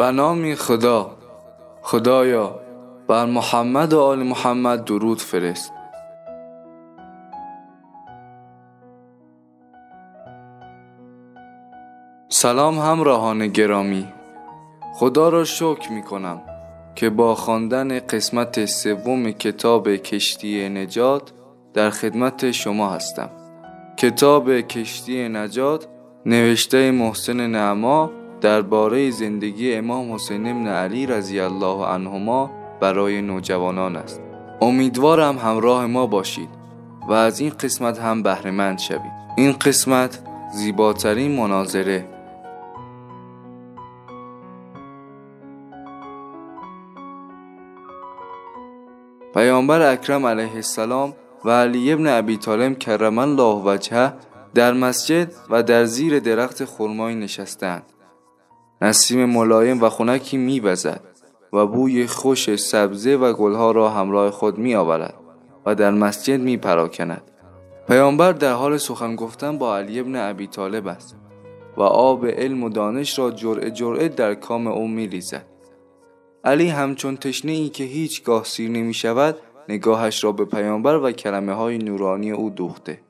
به نام خدا. خدایا بر محمد و آل محمد درود فرست. سلام همراهان گرامی. خدا را شکر می کنم که با خواندن قسمت سوم کتاب کشتی نجات در خدمت شما هستم. کتاب کشتی نجات نوشته محسن نعما درباره زندگی امام حسین ابن علی رضی الله عنهما برای نوجوانان است. امیدوارم همراه ما باشید و از این قسمت هم بهرهمند شوید. این قسمت زیباترین مناظره. پیامبر اکرم علیه السلام و علی ابن ابی طالب کرم الله وجهه در مسجد و در زیر درخت خرمایی نشستند. نسیم ملایم و خونکی میوزد و بوی خوش سبزه و گلها را همراه خود می آورد و در مسجد می پراکند. پیامبر در حال سخن گفتن با علی ابن ابی طالب است و آب علم و دانش را جرعه جرعه در کام او می ریزد. علی همچون تشنه ای که هیچگاه سیر نمی شود نگاهش را به پیامبر و کلمه های نورانی او دوخته.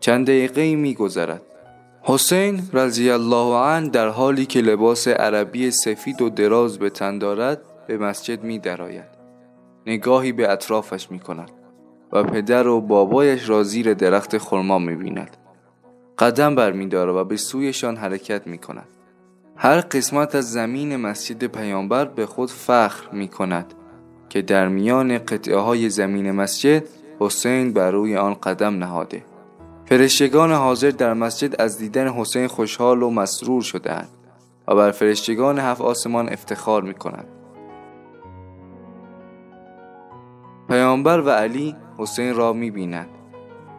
چند دقیقه می گذرد. حسین رضی الله عنه در حالی که لباس عربی سفید و دراز به تن دارد به مسجد می درآید. نگاهی به اطرافش می کند و پدر و بابایش را زیر درخت خرما می بیند. قدم بر می و به سویشان حرکت می کند. هر قسمت از زمین مسجد پیامبر به خود فخر می کند که در میان قطعه های زمین مسجد حسین بر روی آن قدم نهاده. فرشتگان حاضر در مسجد از دیدن حسین خوشحال و مسرور شدهاند و بر فرشتگان هفت آسمان افتخار می کنند. پیامبر و علی حسین را می بینند.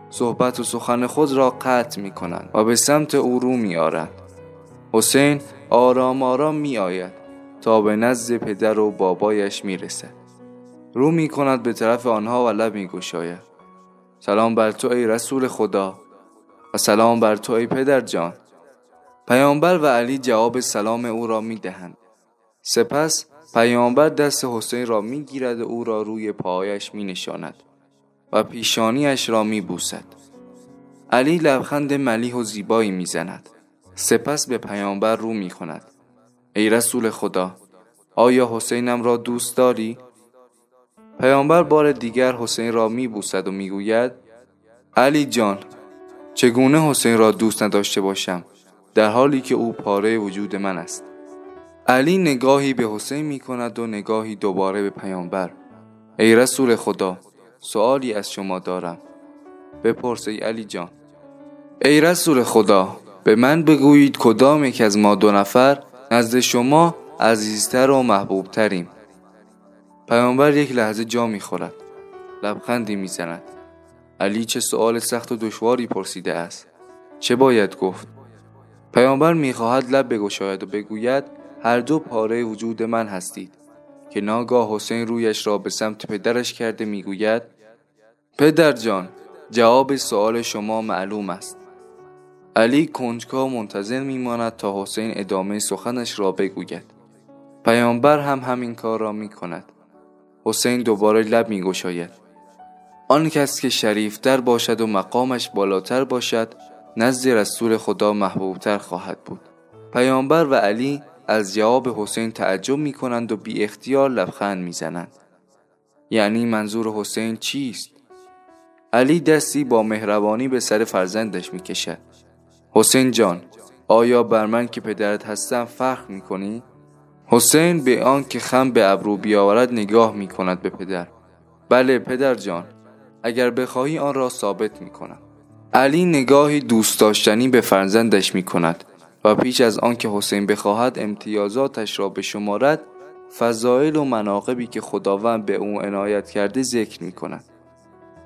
صحبت و سخن خود را قطع می کنند و به سمت او رو می آرند. حسین آرام آرام می آید تا به نزد پدر و بابایش می رسد. رو می کند به طرف آنها و لب می گوشاید. سلام بر تو ای رسول خدا و سلام بر تو ای پدر جان. پیامبر و علی جواب سلام او را می دهند سپس پیامبر دست حسین را می گیرد و او را روی پایش می نشاند و پیشانیش را می بوسد علی لبخند ملیح و زیبایی می زند سپس به پیامبر رو می کند ای رسول خدا آیا حسینم را دوست داری؟ پیامبر بار دیگر حسین را می بوسد و می گوید علی جان چگونه حسین را دوست نداشته باشم در حالی که او پاره وجود من است؟ علی نگاهی به حسین می کند و نگاهی دوباره به پیامبر. ای رسول خدا سوالی از شما دارم. بپرس ای علی جان. ای رسول خدا به من بگویید کدام یک از ما دو نفر نزد شما عزیزتر و محبوبتریم. پیامبر یک لحظه جا می‌خورد. لبخندی می‌زند. علی چه سؤال سخت و دشواری پرسیده است. چه باید گفت؟ پیامبر می‌خواهد لب بگشاید و بگوید هر دو پاره وجود من هستید. که ناگاه حسین رویش را به سمت پدرش کرده می‌گوید پدر جان جواب سؤال شما معلوم است. علی کنجکا منتظر میماند تا حسین ادامه سخنش را بگوید. پیامبر هم همین کار را می کند حسین دوباره لب می گشاید آن کس که شریفتر باشد و مقامش بالاتر باشد نزد رسول خدا محبوبتر خواهد بود پیامبر و علی از جواب حسین تعجب می کنند و بی اختیار لبخند می زنند. یعنی منظور حسین چیست؟ علی دستی با مهربانی به سر فرزندش می کشد. حسین جان آیا بر من که پدرت هستم فخر می کنی؟ حسین به آن که خم به ابرو بیاورد نگاه می کند به پدر. بله پدر جان اگر بخواهی آن را ثابت می کنم علی نگاهی دوست داشتنی به فرزندش می کند و پیش از آن که حسین بخواهد امتیازاتش را به شمارد فضایل و مناقبی که خداوند به او عنایت کرده ذکر می کند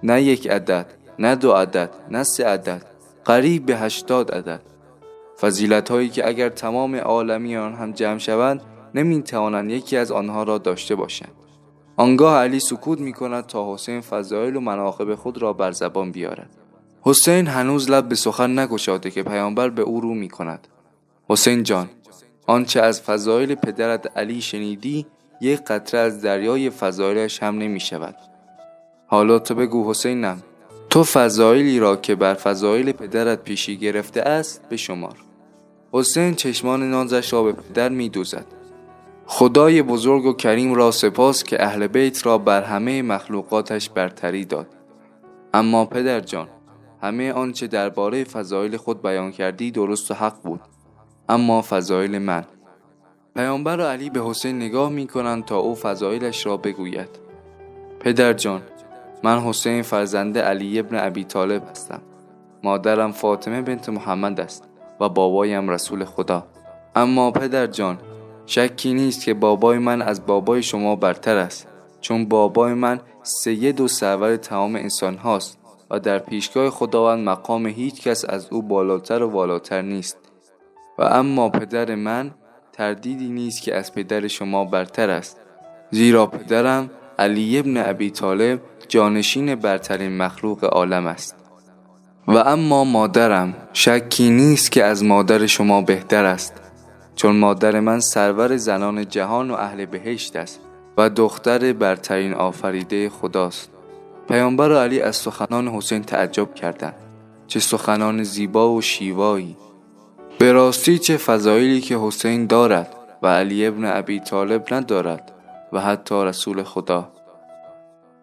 نه یک عدد نه دو عدد نه سه عدد قریب به هشتاد عدد. فضیلت هایی که اگر تمام عالمیان هم جمع شوند نمی توانند یکی از آنها را داشته باشند. آنگاه علی سکوت می کند تا حسین فضایل و مناقب خود را بر زبان بیارد. حسین هنوز لب به سخن نگشاده که پیامبر به او رو می کند حسین جان آنچه از فضایل پدرت علی شنیدی یک قطره از دریای فضایلش هم نمی شود حالا تو بگو حسینم تو فضایلی را که بر فضایل پدرت پیشی گرفته است به شمار. حسین چشمان نازش را به پدر می دوزد. خدای بزرگ و کریم را سپاس که اهل بیت را بر همه مخلوقاتش برتری داد. اما پدر جان همه آنچه درباره فضایل خود بیان کردی درست و حق بود اما فضایل من. پیامبر و علی به حسین نگاه می کنند تا او فضایلش را بگوید. پدر جان من حسین فرزند علی ابن ابی طالب هستم. مادرم فاطمه بنت محمد است و بابایم رسول خدا. اما پدر جان شکی نیست که بابای من از بابای شما برتر است چون بابای من سید و سرور تمام انسان هاست و در پیشگاه خداوند مقام هیچ کس از او بالاتر و والاتر نیست. و اما پدر من تردیدی نیست که از پدر شما برتر است. زیرا پدرم علی ابن ابی طالب جانشین برترین مخلوق عالم است. و اما مادرم شکی نیست که از مادر شما بهتر است. چون مادر من سرور زنان جهان و اهل بهشت است و دختر برترین آفریده خداست. پیامبر علی از سخنان حسین تعجب کردند چه سخنان زیبا و شیوایی. به راستی چه فضایلی که حسین دارد و علی ابن ابی طالب ندارد و حتی رسول خدا.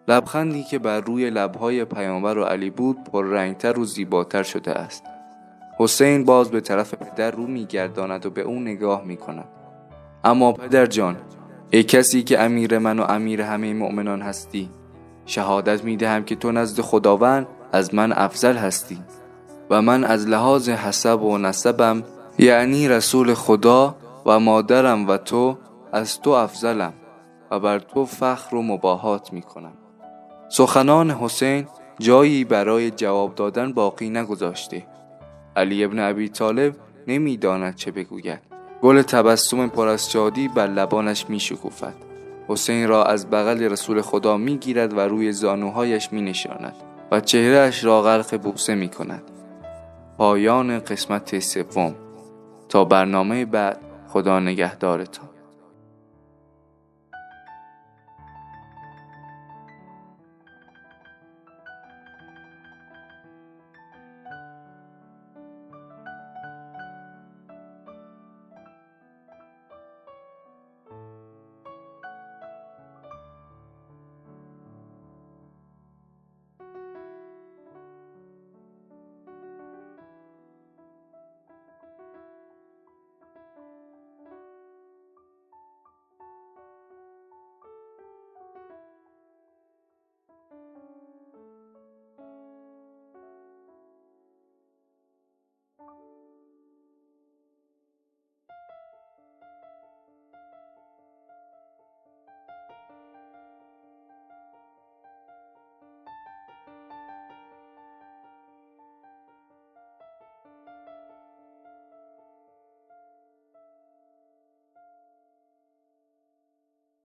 لبخندی که بر روی لبهای پیامبر و علی بود پررنگتر و زیباتر شده است. حسین باز به طرف پدر رو میگرداند و به او نگاه می‌کند. اما پدر جان ای کسی که امیر من و امیر همه مؤمنان هستی شهادت می‌دهم که تو نزد خداوند از من افضل هستی و من از لحاظ حسب و نسبم یعنی رسول خدا و مادرم و تو از تو افضلم و بر تو فخر و مباهات می کنم سخنان حسین جایی برای جواب دادن باقی نگذاشته. علی ابن ابی طالب نمی‌داند چه بگوید. گل تبسم پر از شادی بر لبانش می شکوفد حسین را از بغل رسول خدا می گیرد و روی زانوهایش می نشاند و چهرهش را غرق بوسه می کند پایان قسمت سوم. تا برنامه بعد خدا نگهدارتان.